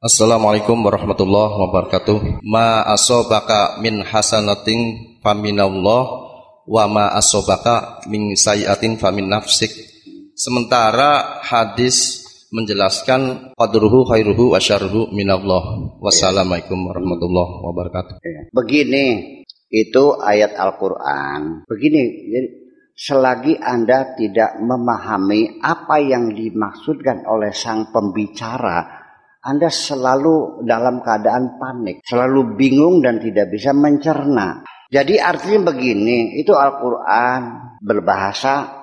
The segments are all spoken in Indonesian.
Assalamualaikum warahmatullahi wabarakatuh. Ma asobaka min hasanatin faminallah wa ma asobaka min sayiatin famin nafsik. Sementara hadis menjelaskan qadruhu khairuhu wa syarruhu minallah. Wassalamualaikum warahmatullahi wabarakatuh. Begini, itu ayat Al-Qur'an. Begini, jadi selagi Anda tidak memahami apa yang dimaksudkan oleh sang pembicara, Anda selalu dalam keadaan panik, selalu bingung dan tidak bisa mencerna. Jadi artinya begini, itu Al-Quran berbahasa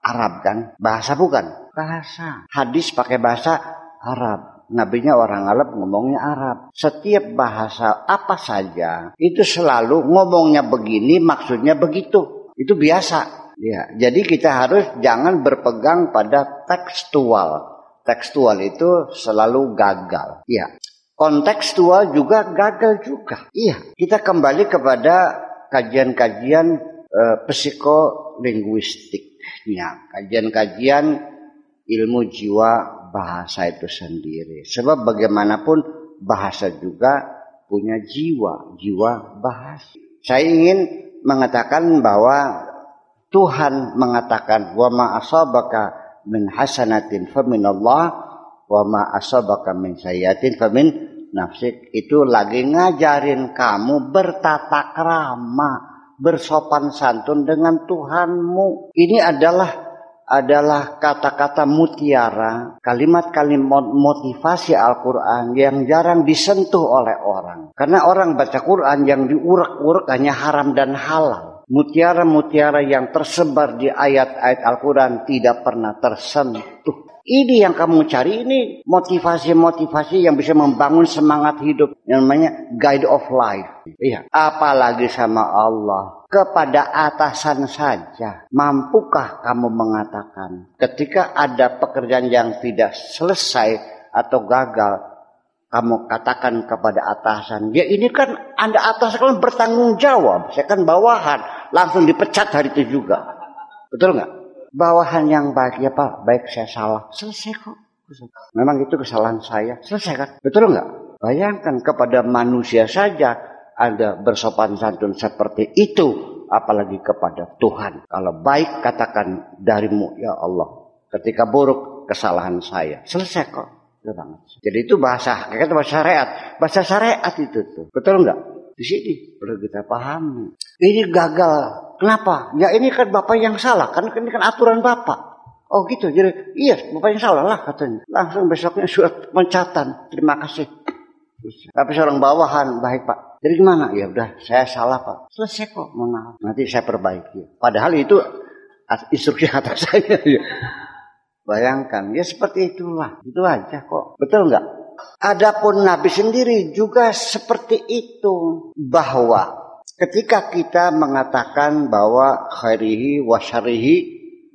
Arab kan? Bahasa bukan? Bahasa. Hadis pakai bahasa Arab. Nabinya orang Arab ngomongnya Arab. Setiap bahasa apa saja itu selalu ngomongnya begini maksudnya begitu. Itu biasa. Ya, jadi kita harus jangan berpegang pada tekstual. Tekstual itu selalu gagal. Ya. Kontekstual juga gagal juga. Iya, kita kembali kepada kajian-kajian e, psikolinguistiknya, kajian-kajian ilmu jiwa bahasa itu sendiri. Sebab bagaimanapun bahasa juga punya jiwa, jiwa bahasa. Saya ingin mengatakan bahwa Tuhan mengatakan wa ma asabaka min hasanatin min Allah wa ma asabaka min sayyatin min nafsik. Itu lagi ngajarin kamu bertata krama bersopan santun dengan Tuhanmu. Ini adalah adalah kata-kata mutiara, kalimat-kalimat motivasi Al-Quran yang jarang disentuh oleh orang. Karena orang baca Quran yang diurak-urak hanya haram dan halal mutiara-mutiara yang tersebar di ayat-ayat Al-Quran tidak pernah tersentuh. Ini yang kamu cari, ini motivasi-motivasi yang bisa membangun semangat hidup. Yang namanya guide of life. Iya. Apalagi sama Allah. Kepada atasan saja. Mampukah kamu mengatakan ketika ada pekerjaan yang tidak selesai atau gagal, kamu katakan kepada atasan, ya ini kan anda atas kan bertanggung jawab, saya kan bawahan, langsung dipecat hari itu juga, betul nggak? Bawahan yang baik ya pak, baik saya salah, selesai kok. Memang itu kesalahan saya, selesai kan? Betul nggak? Bayangkan kepada manusia saja anda bersopan santun seperti itu, apalagi kepada Tuhan. Kalau baik katakan darimu ya Allah, ketika buruk kesalahan saya, selesai kok. banget. Jadi itu bahasa, kayak bahasa syariat. Bahasa syariat itu tuh. Betul nggak? Di sini perlu kita pahami. Ini gagal. Kenapa? Ya ini kan bapak yang salah. Kan ini kan aturan bapak. Oh gitu. Jadi iya bapak yang salah lah katanya. Langsung besoknya surat pencatan. Terima kasih. Tapi seorang bawahan baik pak. Jadi gimana? Ya udah saya salah pak. Selesai kok. Maaf. Nanti saya perbaiki. Padahal itu instruksi atas saya. Bayangkan, ya seperti itulah. Itu aja kok. Betul nggak? Adapun Nabi sendiri juga seperti itu. Bahwa ketika kita mengatakan bahwa khairihi wa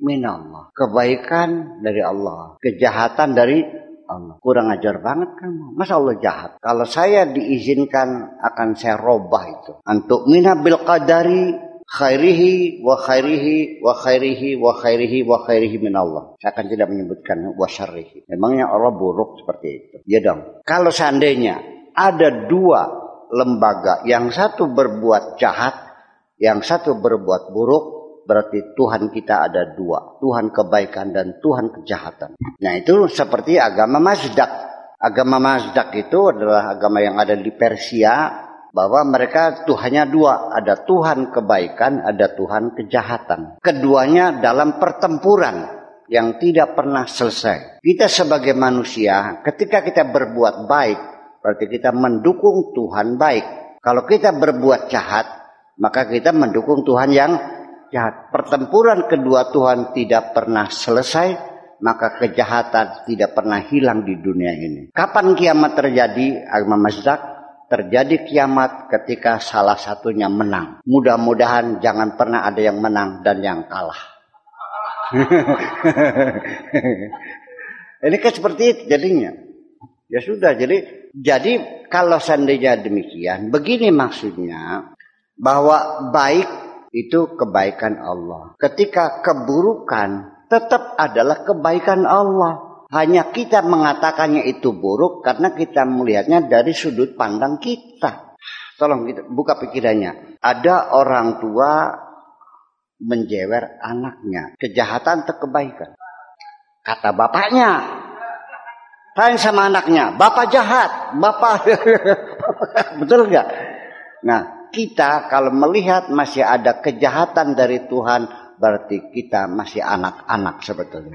minallah. Kebaikan dari Allah. Kejahatan dari Allah. Kurang ajar banget kan. Masa Allah jahat? Kalau saya diizinkan akan saya robah itu. Untuk mina bil qadari khairihi wa khairihi wa khairihi wa khairihi wa khairihi min Allah. Saya akan tidak menyebutkan wa syarrihi. Memangnya Allah buruk seperti itu. Ya dong. Kalau seandainya ada dua lembaga yang satu berbuat jahat, yang satu berbuat buruk, berarti Tuhan kita ada dua. Tuhan kebaikan dan Tuhan kejahatan. Nah itu seperti agama Mazdak. Agama Mazdak itu adalah agama yang ada di Persia, bahwa mereka Tuhannya dua, ada Tuhan kebaikan, ada Tuhan kejahatan. Keduanya dalam pertempuran yang tidak pernah selesai. Kita sebagai manusia, ketika kita berbuat baik, berarti kita mendukung Tuhan baik. Kalau kita berbuat jahat, maka kita mendukung Tuhan yang jahat. Pertempuran kedua Tuhan tidak pernah selesai, maka kejahatan tidak pernah hilang di dunia ini. Kapan kiamat terjadi? Agama Mazdak terjadi kiamat ketika salah satunya menang. Mudah-mudahan jangan pernah ada yang menang dan yang kalah. Ini kan seperti itu jadinya. Ya sudah, jadi jadi kalau seandainya demikian, begini maksudnya bahwa baik itu kebaikan Allah. Ketika keburukan tetap adalah kebaikan Allah. Hanya kita mengatakannya itu buruk karena kita melihatnya dari sudut pandang kita. Tolong kita buka pikirannya. Ada orang tua menjewer anaknya. Kejahatan atau kebaikan? Kata bapaknya. Tanya sama anaknya. Bapak jahat. Bapak. Betul nggak? Nah kita kalau melihat masih ada kejahatan dari Tuhan. Berarti kita masih anak-anak sebetulnya.